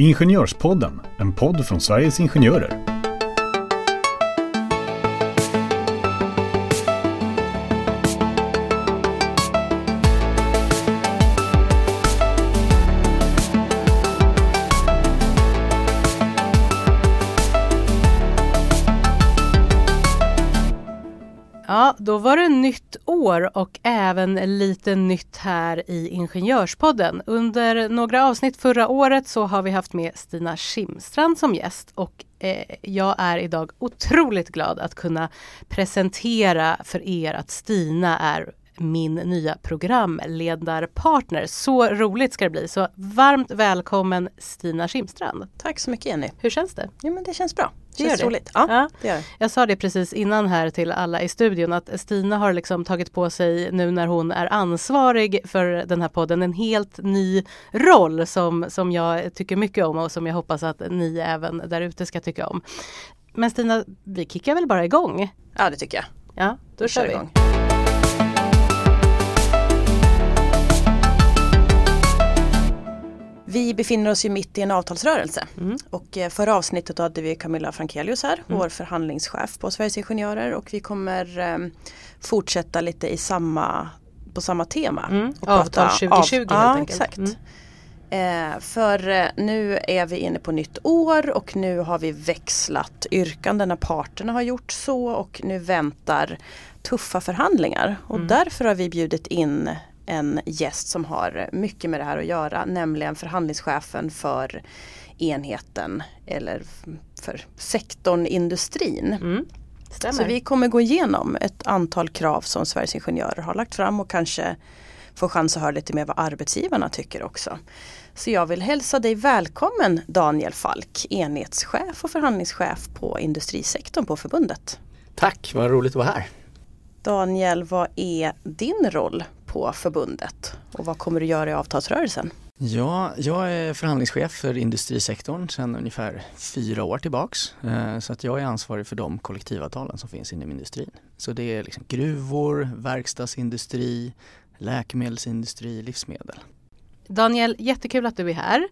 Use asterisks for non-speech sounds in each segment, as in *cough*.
Ingenjörspodden, en podd från Sveriges Ingenjörer. Ja, då var det nytt år och även lite nytt här i Ingenjörspodden. Under några avsnitt förra året så har vi haft med Stina Schimstrand som gäst och eh, jag är idag otroligt glad att kunna presentera för er att Stina är min nya programledarpartner. Så roligt ska det bli. Så varmt välkommen Stina Schimstrand. Tack så mycket Jenny. Hur känns det? Jo men det känns bra. Det känns det? roligt. Ja, Ja. det gör. Jag sa det precis innan här till alla i studion att Stina har liksom tagit på sig nu när hon är ansvarig för den här podden en helt ny roll som, som jag tycker mycket om och som jag hoppas att ni även där ute ska tycka om. Men Stina, vi kickar väl bara igång? Ja det tycker jag. Ja, då Vi kör vi. igång. Vi befinner oss ju mitt i en avtalsrörelse Mm. och eh, förra avsnittet hade vi Camilla Frankelius här, Mm. vår förhandlingschef på Sveriges Ingenjörer och vi kommer eh, fortsätta lite i samma, på samma tema. Mm. och Avtal prata 2020 helt ja, enkelt. Exakt. Mm. Eh, för eh, nu är vi inne på nytt år och nu har vi växlat yrkandena, parterna har gjort så och nu väntar tuffa förhandlingar. Och Mm. därför har vi bjudit in en gäst som har mycket med det här att göra, nämligen förhandlingschefen för enheten eller för sektorn industrin. Mm. Så vi kommer gå igenom ett antal krav som Sveriges Ingenjörer har lagt fram och kanske få chans att höra lite mer vad arbetsgivarna tycker också. Så jag vill hälsa dig välkommen Daniel Falk, enhetschef och förhandlingschef på industrisektorn på förbundet. Tack, vad roligt att vara här. Daniel, vad är din roll på förbundet och vad kommer du göra i avtalsrörelsen? Ja, jag är förhandlingschef för industrisektorn sedan ungefär fyra år tillbaks. Eh, så att jag är ansvarig för de kollektivavtalen som finns inom industrin. Så det är liksom gruvor, verkstadsindustri, läkemedelsindustri, livsmedel. Daniel, jättekul att du är här.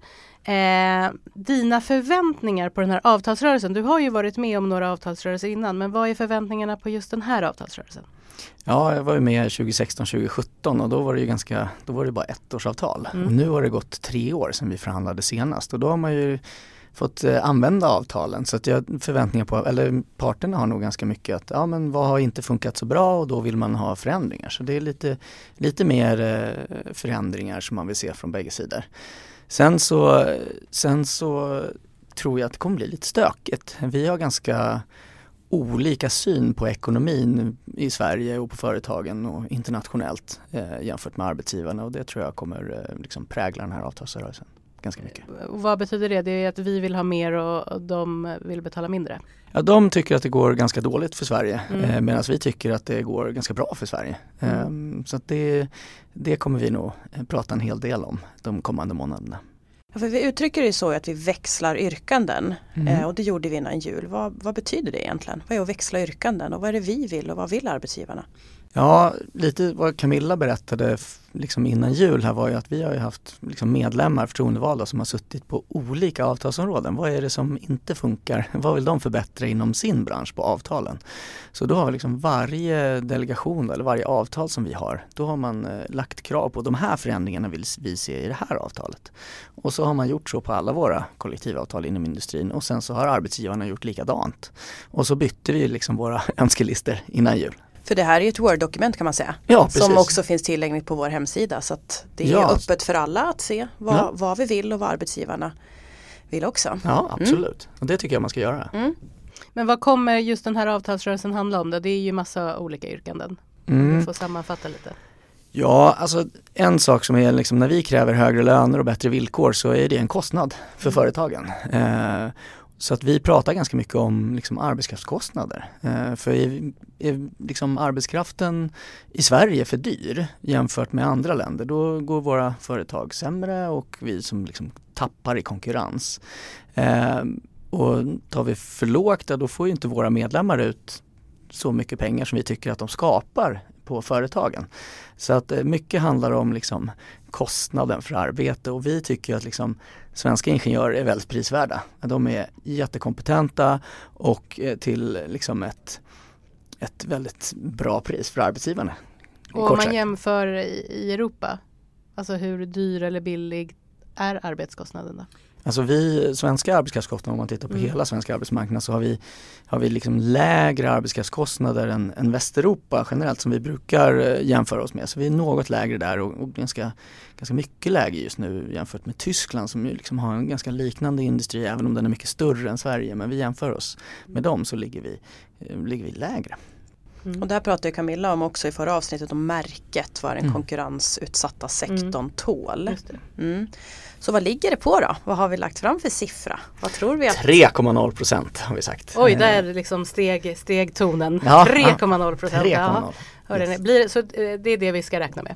Eh, dina förväntningar på den här avtalsrörelsen, du har ju varit med om några avtalsrörelser innan, men vad är förväntningarna på just den här avtalsrörelsen? Ja, jag var ju med 2016-2017 och då var det ju ganska, då var det bara ettårsavtal. Mm. Och nu har det gått tre år sedan vi förhandlade senast och då har man ju fått eh, använda avtalen så att jag förväntningar på, eller parterna har nog ganska mycket att ja men vad har inte funkat så bra och då vill man ha förändringar. Så det är lite, lite mer eh, förändringar som man vill se från bägge sidor. Sen så, sen så tror jag att det kommer bli lite stökigt. Vi har ganska olika syn på ekonomin i Sverige och på företagen och internationellt eh, jämfört med arbetsgivarna och det tror jag kommer eh, liksom prägla den här avtalsrörelsen ganska mycket. Och vad betyder det? Det är att vi vill ha mer och de vill betala mindre. Ja, de tycker att det går ganska dåligt för Sverige Mm. eh, medan vi tycker att det går ganska bra för Sverige. Mm. Ehm, så att det, det kommer vi nog eh, prata en hel del om de kommande månaderna. Ja, För vi uttrycker det ju så att vi växlar yrkanden Mm. eh, och det gjorde vi innan jul. Vad, vad betyder det egentligen? Vad är att växla yrkanden och vad är det vi vill och vad vill arbetsgivarna? Ja, lite vad Camilla berättade liksom innan jul här var ju att vi har ju haft liksom medlemmar, förtroendevalda som har suttit på olika avtalsområden. Vad är det som inte funkar? Vad vill de förbättra inom sin bransch på avtalen? Så då har liksom varje delegation eller varje avtal som vi har, då har man eh, lagt krav på de här förändringarna vill vi se i det här avtalet. Och så har man gjort så på alla våra kollektivavtal inom industrin och sen så har arbetsgivarna gjort likadant. Och så bytte vi liksom våra *laughs* önskelistor innan jul. För det här är ett Word-dokument kan man säga. Ja. Som också finns tillgängligt på vår hemsida så att det är Ja. öppet för alla att se vad, Ja. vad vi vill och vad arbetsgivarna vill också. Ja, absolut. Och det tycker jag man ska göra. Mm. Men vad kommer just den här avtalsrörelsen handla om då? Det är ju massa olika yrkanden. Mm. Du får sammanfatta lite. Ja, alltså en sak som är liksom när vi kräver högre löner och bättre villkor så är det en kostnad för företagen. Eh, så att vi pratar ganska mycket om liksom arbetskraftskostnader. Eh, för är, är liksom arbetskraften i Sverige för dyr jämfört med andra länder då går våra företag sämre och vi som liksom tappar i konkurrens. Eh, och tar vi för lågt, då får ju inte våra medlemmar ut så mycket pengar som vi tycker att de skapar på företagen. Så att eh, mycket handlar om liksom kostnaden för arbete och vi tycker att liksom svenska ingenjörer är väldigt prisvärda. De är jättekompetenta och eh, till liksom ett, ett väldigt bra pris för arbetsgivarna. Och om man jämför i Europa, alltså hur dyr eller billig är arbetskostnaden då? Alltså vi svenska arbetskraftskostnader, om man tittar på mm. hela svenska arbetsmarknaden så har vi, har vi liksom lägre arbetskraftskostnader än, än Västeuropa generellt som vi brukar eh, jämföra oss med. Så vi är något lägre där och, och ganska, ganska mycket lägre just nu jämfört med Tyskland som ju liksom har en ganska liknande industri även om den är mycket större än Sverige. Men vi jämför oss med dem så ligger vi, eh, ligger vi lägre. Mm. Och där pratade Camilla om också i förra avsnittet om märket, vad den mm. konkurrensutsatta sektorn mm. tål. Mm. Så vad ligger det på då? Vad har vi lagt fram för siffra? Vad tror vi? Att... 3,0 procent har vi sagt. Oj, där liksom steg, steg tonen. Ja, 3,0 procent. 3,0. Så eh, det är det vi ska räkna med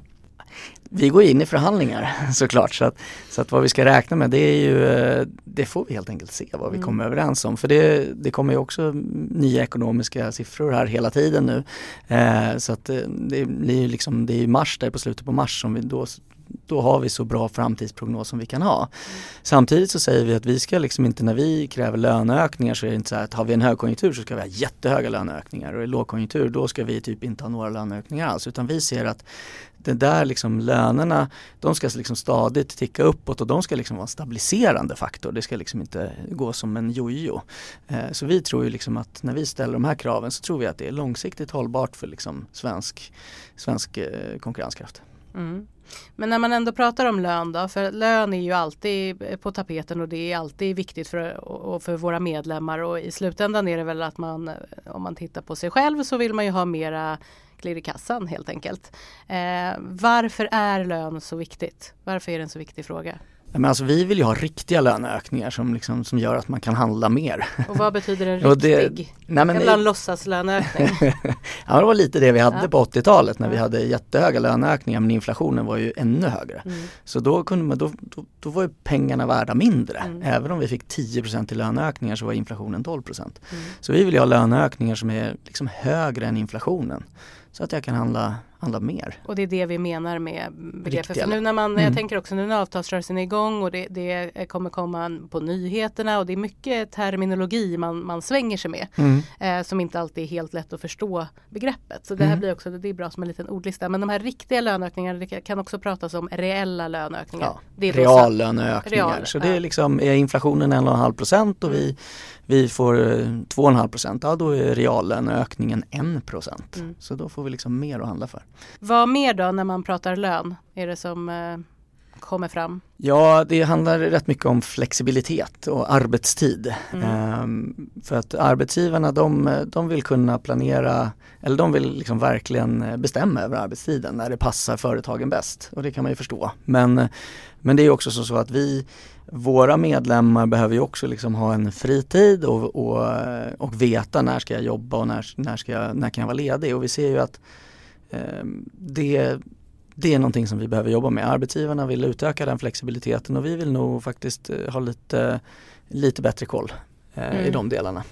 vi går in i förhandlingar *laughs* såklart så att, så att vad vi ska räkna med det är ju eh, det får vi helt enkelt se vad vi mm. kommer överens om för det, det kommer ju också nya ekonomiska siffror här hela tiden nu. Eh, så att det, det blir liksom, det är mars där på slutet på mars som vi då då har vi så bra framtidsprognos som vi kan ha. Samtidigt så säger vi att vi ska liksom inte när vi kräver löneökningar så är det inte så att har vi en högkonjunktur så ska vi ha jättehöga löneökningar och i lågkonjunktur då ska vi typ inte ha några löneökningar alls utan vi ser att det där liksom lönerna, de ska liksom stadigt ticka uppåt och de ska liksom vara en stabiliserande faktor. Det ska liksom inte gå som en jojo. Eh, så vi tror ju liksom att när vi ställer de här kraven så tror vi att det är långsiktigt hållbart för liksom svensk, svensk eh, konkurrenskraft. Mm. Men när man ändå pratar om lön då, för lön är ju alltid på tapeten och det är alltid viktigt för, för våra medlemmar och i slutändan är det väl att man om man tittar på sig själv så vill man ju ha mera klirr i kassan helt enkelt. Eh, varför är lön så viktigt? Varför är det en så viktig fråga? Men alltså, vi vill ju ha riktiga löneökningar som, liksom, som gör att man kan handla mer. Och vad betyder en *laughs* riktig? det, nej, men, det, en låtsaslöneökning? *laughs* ja det var lite det vi hade ja. på 80-talet när vi hade jättehöga löneökningar men inflationen var ju ännu högre. Mm. Så då, kunde man, då, då, då, var ju pengarna värda mindre. Mm. Även om vi fick 10% i löneökningar så var inflationen 12%. Mm. Så vi vill ju ha löneökningar som är liksom högre än inflationen så att jag kan handla, handla mer. Och det är det vi menar med begreppet. För nu när man, mm. Jag tänker också nu när avtalsrörelsen är igång och det, det, kommer komma på nyheterna och det är mycket terminologi man, man svänger sig med. Mm. Eh, som inte alltid är helt lätt att förstå begreppet. Så det här mm. blir också, det är bra som en liten ordlista. Men de här riktiga löneökningarna, det kan också pratas om reella löneökningar. Ja, det är reallöneökningar. Real, så det är liksom, är inflationen 1,5 procent och vi vi får 2,5 procent, ja då är reallöneökningen 1 procent. Mm. Så då får vi liksom mer att handla för. Vad mer då när man pratar lön är det som eh, kommer fram? Ja, det handlar rätt mycket om flexibilitet och arbetstid. Mm. Ehm, för att arbetsgivarna de, de vill kunna planera, eller de vill liksom verkligen bestämma över arbetstiden när det passar företagen bäst. Och det kan man ju förstå. Men, men det är också så att vi våra medlemmar behöver ju också liksom ha en fritid och, och, och veta när ska jag jobba och när, när, ska jag, när kan jag vara ledig och vi ser ju att det, det är någonting som vi behöver jobba med. Arbetsgivarna vill utöka den flexibiliteten och vi vill nog faktiskt eh, ha lite, lite bättre koll eh, mm. i de delarna.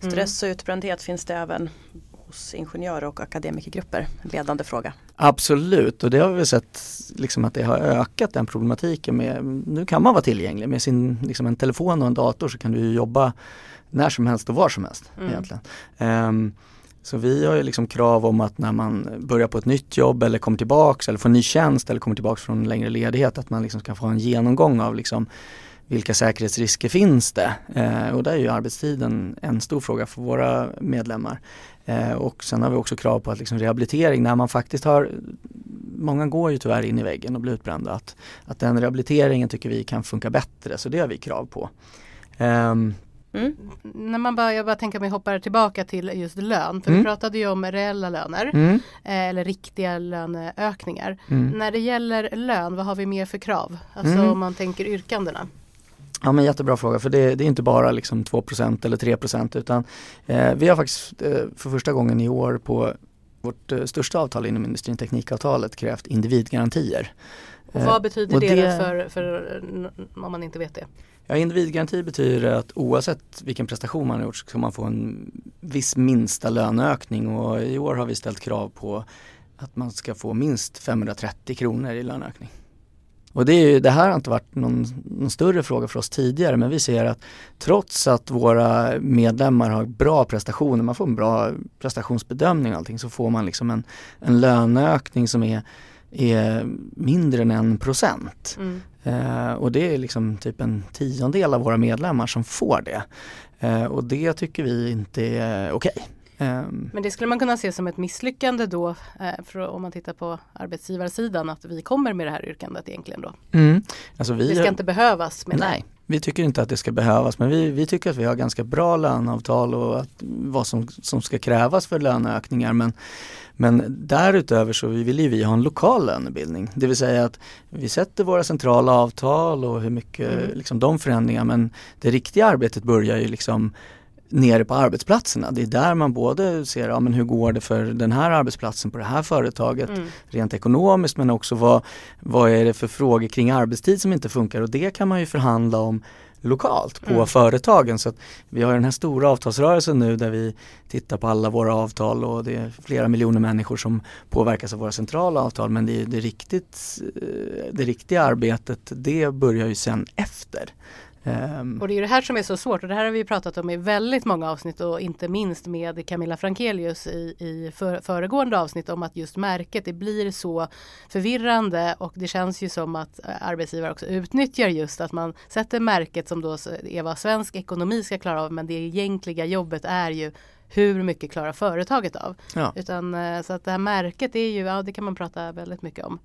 Stress och utbrändhet finns det även hos ingenjörer och akademikergrupper? En ledande fråga. Absolut och det har vi sett liksom att det har ökat den problematiken med, nu kan man vara tillgänglig med sin, liksom en telefon och en dator så kan du jobba när som helst och var som helst mm. egentligen. Um, så vi har ju liksom krav om att när man börjar på ett nytt jobb eller kommer tillbaks eller får en ny tjänst eller kommer tillbaks från en längre ledighet att man liksom ska få en genomgång av liksom vilka säkerhetsrisker finns det? Eh, och där är ju arbetstiden en stor fråga för våra medlemmar. Eh, och sen har vi också krav på att liksom rehabilitering när man faktiskt har Många går ju tyvärr in i väggen och blir utbrända. Att, att den rehabiliteringen tycker vi kan funka bättre så det har vi krav på. Um, Mm. När man bara, jag bara tänker mig hoppar tillbaka till just lön. För mm. vi pratade ju om reella löner. Mm. Eh, eller riktiga löneökningar. Mm. När det gäller lön, vad har vi mer för krav? Alltså mm. om man tänker yrkandena. Ja men jättebra fråga för det, det är inte bara liksom 2% eller 3 utan eh, vi har faktiskt eh, för första gången i år på vårt eh, största avtal inom industrin, teknikavtalet, krävt individgarantier. Och vad betyder och det, det för, för om man inte vet det? Ja, individgaranti betyder att oavsett vilken prestation man har gjort så ska man få en viss minsta löneökning och i år har vi ställt krav på att man ska få minst 530 kronor i löneökning. Och det, är ju, det här har inte varit någon, någon, större fråga för oss tidigare men vi ser att trots att våra medlemmar har bra prestationer, man får en bra prestationsbedömning och allting så får man liksom en, en löneökning som är, är mindre än en procent. Mm. Eh, och det är liksom typ en tiondel av våra medlemmar som får det. Eh, och det tycker vi inte är okej. Okay. Ehm. Men det skulle man kunna se som ett misslyckande då eh, för om man tittar på arbetsgivarsidan att vi kommer med det här yrkandet egentligen då. Mm. Alltså vi, det ska inte behövas. Nej, vi tycker inte att det ska behövas men vi, vi tycker att vi har ganska bra löneavtal och att, vad som, som ska krävas för löneökningar men men därutöver så vill ju vi ha en lokal lönebildning. Det vill säga att vi sätter våra centrala avtal och hur mycket mm. liksom, de förändringar men det riktiga arbetet börjar ju liksom nere på arbetsplatserna. Det är där man både ser, ja men hur går det för den här arbetsplatsen på det här företaget mm. rent ekonomiskt men också vad, vad är det för frågor kring arbetstid som inte funkar och det kan man ju förhandla om lokalt på mm. företagen. Så vi har den här stora avtalsrörelsen nu där vi tittar på alla våra avtal och det är flera miljoner människor som påverkas av våra centrala avtal men det, det, riktigt, eh, det riktiga arbetet det börjar ju sen efter. Um, och det är det här som är så svårt och det här har vi pratat om i väldigt många avsnitt och inte minst med Camilla Frankelius i, i för, föregående avsnitt om att just märket det blir så förvirrande och det känns ju som att eh, arbetsgivare också utnyttjar just att man sätter märket som då är vad svensk ekonomi ska klara av men det egentliga jobbet är ju hur mycket klarar företaget av. Ja. Utan, eh, så att det här märket är ju, ja det kan man prata väldigt mycket om.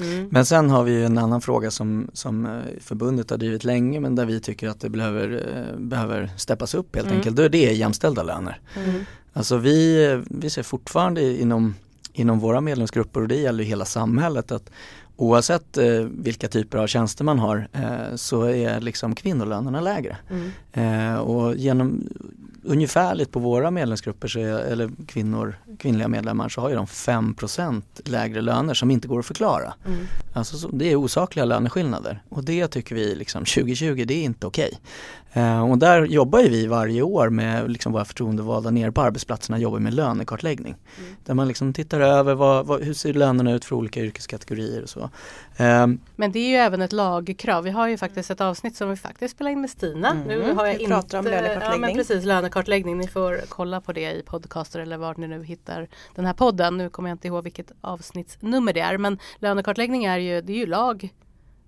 Mm. Men sen har vi en annan fråga som, som eh, förbundet har drivit länge men där vi tycker att det behöver, eh, behöver steppas upp helt mm. enkelt. Då är det jämställda löner. Mm. Alltså vi, vi ser fortfarande inom, inom våra medlemsgrupper och det gäller hela samhället att oavsett eh, vilka typer av tjänster man har eh, så är liksom kvinnolönerna lägre. Mm. Eh, och genom ungefärligt på våra medlemsgrupper, så är, eller kvinnor, kvinnliga medlemmar, så har ju de 5% lägre löner som inte går att förklara. Mm. Alltså så, det är osakliga löneskillnader och det tycker vi liksom *laughs* 2020 det är inte okej. Okay. Eh, och där jobbar ju vi varje år med liksom våra förtroendevalda nere på arbetsplatserna jobbar med lönekartläggning. Mm. Där man liksom tittar över vad, vad, hur ser lönerna ut för olika yrkeskategorier och så. Eh, Men det är ju även ett lagkrav. Vi har ju faktiskt ett avsnitt som vi faktiskt spelar in med Stina. Mm. Nu har jag vi inte, om lönekartläggning. Ja, men precis, lönekartläggning. Ni får kolla på det i podcaster eller var ni nu hittar den här podden. Nu kommer jag inte ihåg vilket avsnittsnummer det är. Men lönekartläggning är ju, det är ju lag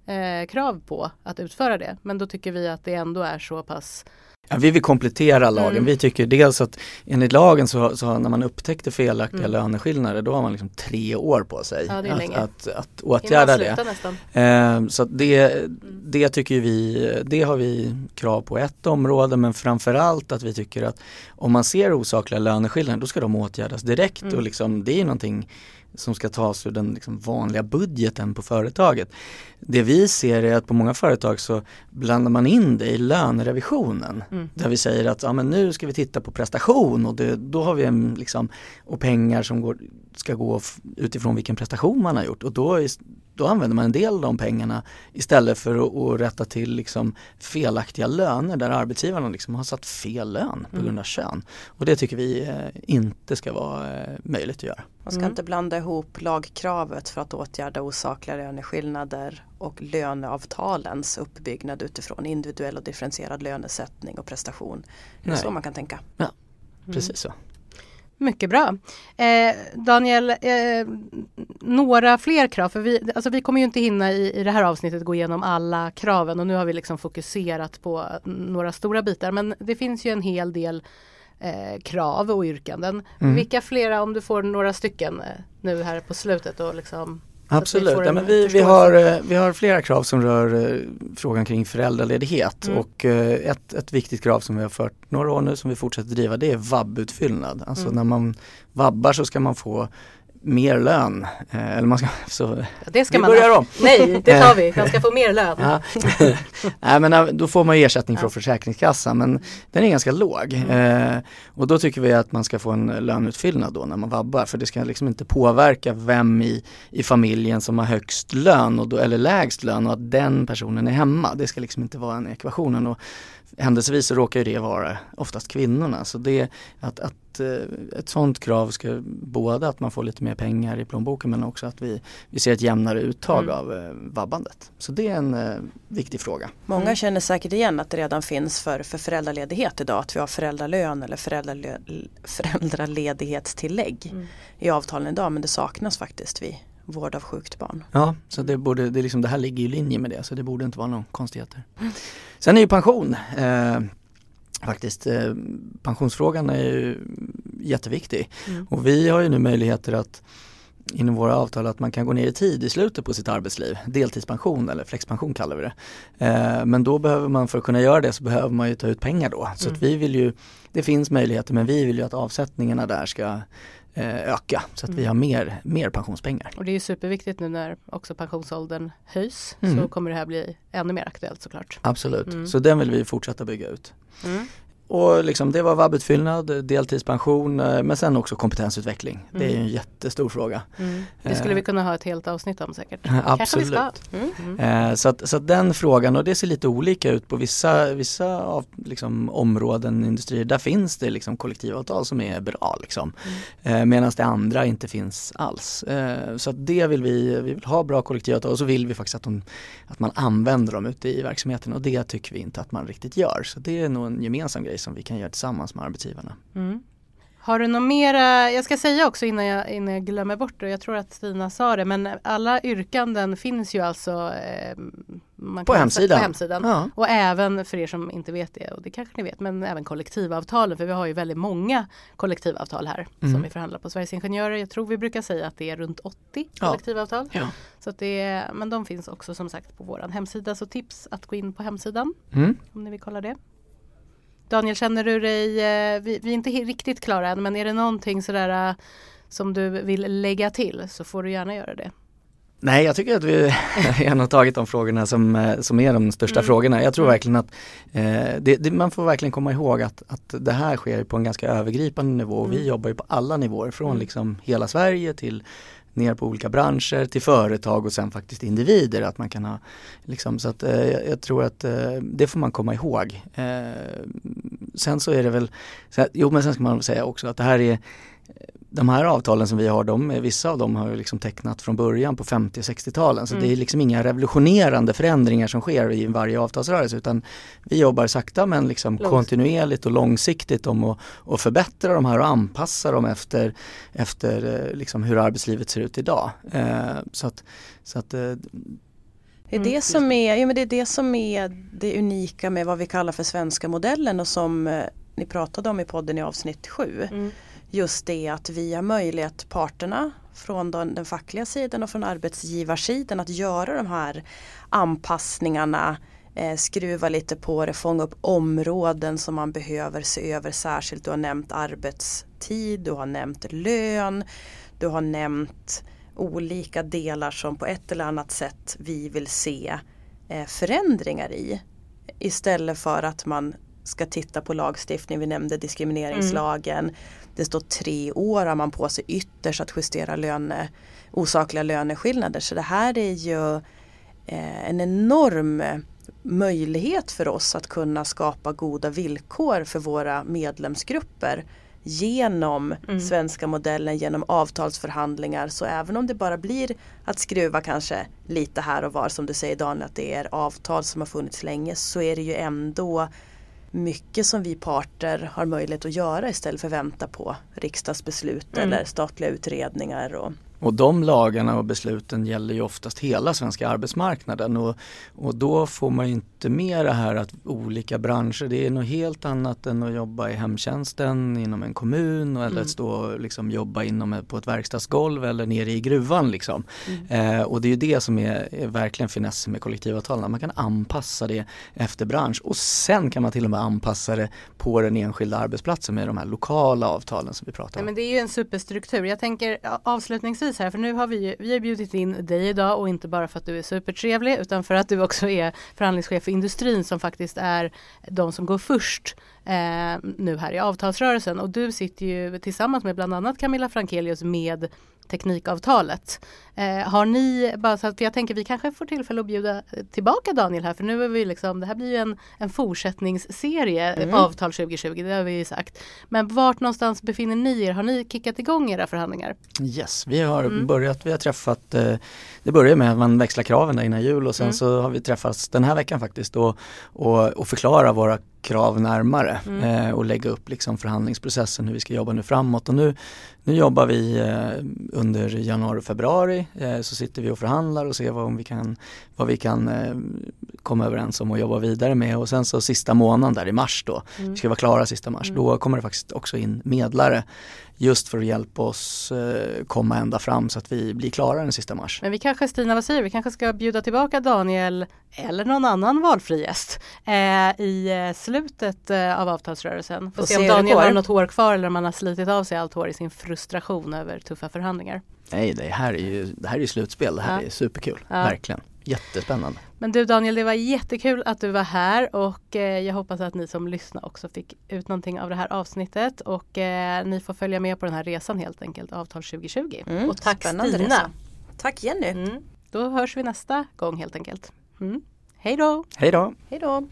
eh, krav på att utföra det. Men då tycker vi att det ändå är så pass Ja, vi vill komplettera lagen. Mm. Vi tycker dels att enligt lagen så, så när man upptäckte felaktiga mm. löneskillnader då har man liksom tre år på sig ja, att, att, att, åtgärda det. Eh, så det, mm. det tycker vi, det har vi krav på ett område men framförallt att vi tycker att om man ser osakliga löneskillnader då ska de åtgärdas direkt mm. och liksom, det är någonting som ska tas ur den liksom vanliga budgeten på företaget. Det vi ser är att på många företag så blandar man in det i lönerevisionen. Mm. Där vi säger att ja, men nu ska vi titta på prestation och det, då har vi en, liksom, och pengar som går, ska gå utifrån vilken prestation man har gjort. Och då, då använder man en del av de pengarna istället för att, att rätta till liksom felaktiga löner där arbetsgivarna liksom har satt fel lön på mm. grund av kön. Och det tycker vi eh, inte ska vara eh, möjligt att göra. Man ska mm. inte blanda ihop lagkravet för att åtgärda osakliga löneskillnader och löneavtalens uppbyggnad utifrån individuell och differentierad lönesättning och prestation. Det är så man kan tänka. Ja, precis mm. så. Mycket bra. Eh, Daniel, eh, några fler krav. För vi, alltså vi kommer ju inte hinna i, i det här avsnittet gå igenom alla kraven och nu har vi liksom fokuserat på några stora bitar. Men det finns ju en hel del eh, krav och yrkanden. Mm. Vilka flera, om du får några stycken eh, nu här på slutet och liksom Absolut, ja, men vi, vi, har, eh, vi har flera krav som rör eh, frågan kring föräldraledighet mm. och eh, ett, ett viktigt krav som vi har fört några år nu som vi fortsätter driva det är vab-utfyllnad. Alltså mm. när man vabbar så ska man få mer lön. Eh, eller man ska, *laughs* så, ja, det ska vi man börjar ha. om. *laughs* Nej, det tar vi. *laughs* Man ska få mer lön. Ja. Nej, men eh, då får man ersättning från Försäkringskassan men den är ganska låg. Mm. Eh, och då tycker vi att man ska få en löneutfyllnad då när man vabbar för det ska liksom inte påverka vem i, i familjen som har högst lön och då, eller lägst lön och att den personen är hemma. Det ska liksom inte vara en ekvationen. Och händelsevis så råkar ju det vara oftast kvinnorna. Så det, att, att ett, eh, ett sånt krav ska både att man får lite mer pengar i plånboken men också att vi, vi ser ett jämnare uttag mm. av eh, vabbandet. Så det är en eh, viktig fråga. Många mm. känner säkert igen att det redan finns för, för föräldraledighet idag. Att vi har föräldralön eller föräldrale, föräldraledighetstillägg mm. i avtalen idag men det saknas faktiskt vid vård av sjukt barn. Ja, så det, borde, det, liksom, det här ligger i linje med det så det borde inte vara några konstigheter. Sen är ju pension eh, faktiskt. Eh, pensionsfrågan är ju jätteviktig mm. och vi har ju nu möjligheter att inom våra avtal att man kan gå ner i tid i slutet på sitt arbetsliv. Deltidspension eller flexpension kallar vi det. Eh, men då behöver man för att kunna göra det så behöver man ju ta ut pengar då. Så mm. att vi vill ju, det finns möjligheter men vi vill ju att avsättningarna där ska öka så att mm. vi har mer, mer pensionspengar. Och det är superviktigt nu när också pensionsåldern höjs mm. så kommer det här bli ännu mer aktuellt såklart. Absolut, mm. så den vill vi fortsätta bygga ut. Mm. Och liksom det var vabbutfyllnad, deltidspension eh, men sen också kompetensutveckling. Mm. Det är ju en jättestor fråga. Mm. Det skulle vi kunna ha ett helt avsnitt om säkert. *laughs* Absolut. Mm. mm. Eh, så, att, så att den frågan och det ser lite olika ut på vissa, vissa av, liksom, områden, industrier. Där finns det liksom, kollektivavtal som är bra liksom. Mm. Eh, Medan det andra inte finns alls. Så att det vill vi, vi vill ha bra kollektivavtal och så vill vi faktiskt att, de, att man använder dem ute i verksamheten och det tycker vi inte att man riktigt gör. Så det är nog en gemensam grej som vi kan göra tillsammans med arbetsgivarna. Mm. Har du något mera, jag ska säga också innan jag, innan jag glömmer bort det, jag tror att Stina sa det, men alla yrkanden finns ju alltså eh, på, hemsidan. på hemsidan. Ja. Och även för er som inte vet det, och det kanske ni vet, men även kollektivavtalen, för vi har ju väldigt många kollektivavtal här mm. som vi förhandlar på Sveriges Ingenjörer. Jag tror vi brukar säga att det är runt 80 ja. kollektivavtal. Ja. Så att det är, men de finns också som sagt på vår hemsida, så tips att gå in på hemsidan mm. om ni vill kolla det. Daniel, känner du dig, eh, vi, vi är inte riktigt klara än, men är det någonting sådär eh, som du vill lägga till så får du gärna göra det. Nej, jag tycker att vi *laughs* har tagit de frågorna som, eh, som är de största mm. frågorna. Jag tror mm. verkligen att eh, det, det, man får verkligen komma ihåg att, att det här sker på en ganska övergripande nivå. Mm. Vi jobbar ju på alla nivåer från mm. liksom hela Sverige till ner på olika branscher till företag och sen faktiskt individer. Att man kan ha, liksom, så att, eh, jag tror att eh, det får man komma ihåg. Eh, sen så är det väl, så, jo men sen ska man säga också att det här är de här avtalen som vi har, de, vissa av dem har vi liksom tecknat från början på 50 och 60-talen. Så mm. det är liksom inga revolutionerande förändringar som sker i varje avtalsrörelse utan vi jobbar sakta men liksom kontinuerligt och långsiktigt om att, att förbättra de här och anpassa dem efter, efter eh, liksom hur arbetslivet ser ut idag. Eh, så att, så att, eh, det är, det, som är, ja, men det är det som är det unika med vad vi kallar för svenska modellen och som ni pratade om i podden i avsnitt 7. Mm just det att vi har möjlighet, parterna från den, den fackliga sidan och från arbetsgivarsidan att göra de här anpassningarna eh, skruva lite på det, fånga upp områden som man behöver se över särskilt. Du har nämnt arbetstid, du har nämnt lön, du har nämnt olika delar som på ett eller annat sätt vi vill se eh, förändringar i. Istället för att man ska titta på lagstiftning, vi nämnde diskrimineringslagen. Mm. Det står tre år har man på sig ytterst att justera löne, osakliga löneskillnader. Så det här är ju eh, en enorm möjlighet för oss att kunna skapa goda villkor för våra medlemsgrupper genom mm. svenska modellen, genom avtalsförhandlingar. Så även om det bara blir att skruva kanske lite här och var som du säger Daniel att det är avtal som har funnits länge så är det ju ändå mycket som vi parter har möjlighet att göra istället för att vänta på riksdagsbeslut mm. eller statliga utredningar. Och, och de lagarna och besluten gäller ju oftast hela svenska arbetsmarknaden och, och då får man inte med det här att olika branscher, det är något helt annat än att jobba i hemtjänsten inom en kommun eller mm. att stå och liksom jobba inom, på ett verkstadsgolv eller nere i gruvan. Liksom. Mm. Eh, och det är ju det som är, är verkligen finessen med kollektivavtalen, man kan anpassa det efter bransch och sen kan man till och med anpassa det på den enskilda arbetsplatsen med de här lokala avtalen som vi pratar om. Ja, men det är ju en superstruktur. Jag tänker avslutningsvis här för nu har vi, vi har bjudit in dig idag och inte bara för att du är supertrevlig utan för att du också är förhandlingschef för industrin som faktiskt är de som går först eh, nu här i avtalsrörelsen. Och du sitter ju tillsammans med bland annat Camilla Frankelius med teknikavtalet. Eh, har ni, bara så att, jag tänker vi kanske får tillfälle att bjuda tillbaka Daniel här för nu är vi liksom, det här blir ju en, en fortsättningsserie, mm. avtal 2020, det har vi ju sagt. Men vart någonstans befinner ni er? Har ni kickat igång era förhandlingar? Yes, vi har mm. börjat, vi har träffat, eh, det börjar med att man växlar kraven innan jul och sen mm. så har vi träffats den här veckan faktiskt och, och, och förklara våra krav närmare mm. eh, och lägga upp liksom förhandlingsprocessen hur vi ska jobba nu framåt. Och nu, nu jobbar vi eh, under januari och februari eh, så sitter vi och förhandlar och ser vad vi kan, vad vi kan eh, komma överens om och jobba vidare med och sen så sista månaden där i mars då, mm. vi ska vara klara sista mars, mm. då kommer det faktiskt också in medlare just för att hjälpa oss eh, komma ända fram så att vi blir klara den sista mars. Men vi kanske, Stina vad säger vi kanske ska bjuda tillbaka Daniel eller någon annan valfri gäst eh, i eh, slutet eh, av avtalsrörelsen. Får se om Daniel har något hår kvar eller om han har slitit av sig allt hår i sin frustration över tuffa förhandlingar. Nej, det här är ju, det här är slutspel, det här ja. är superkul, ja. verkligen. Jättespännande. Men du Daniel, det var jättekul att du var här och eh, jag hoppas att ni som lyssnar också fick ut någonting av det här avsnittet och eh, ni får följa med på den här resan helt enkelt, Avtal 2020. Mm, och tack Stina! Resa. Tack Jenny! Mm, då hörs vi nästa gång helt enkelt. Mm. Hej då! Hej då! Hej då!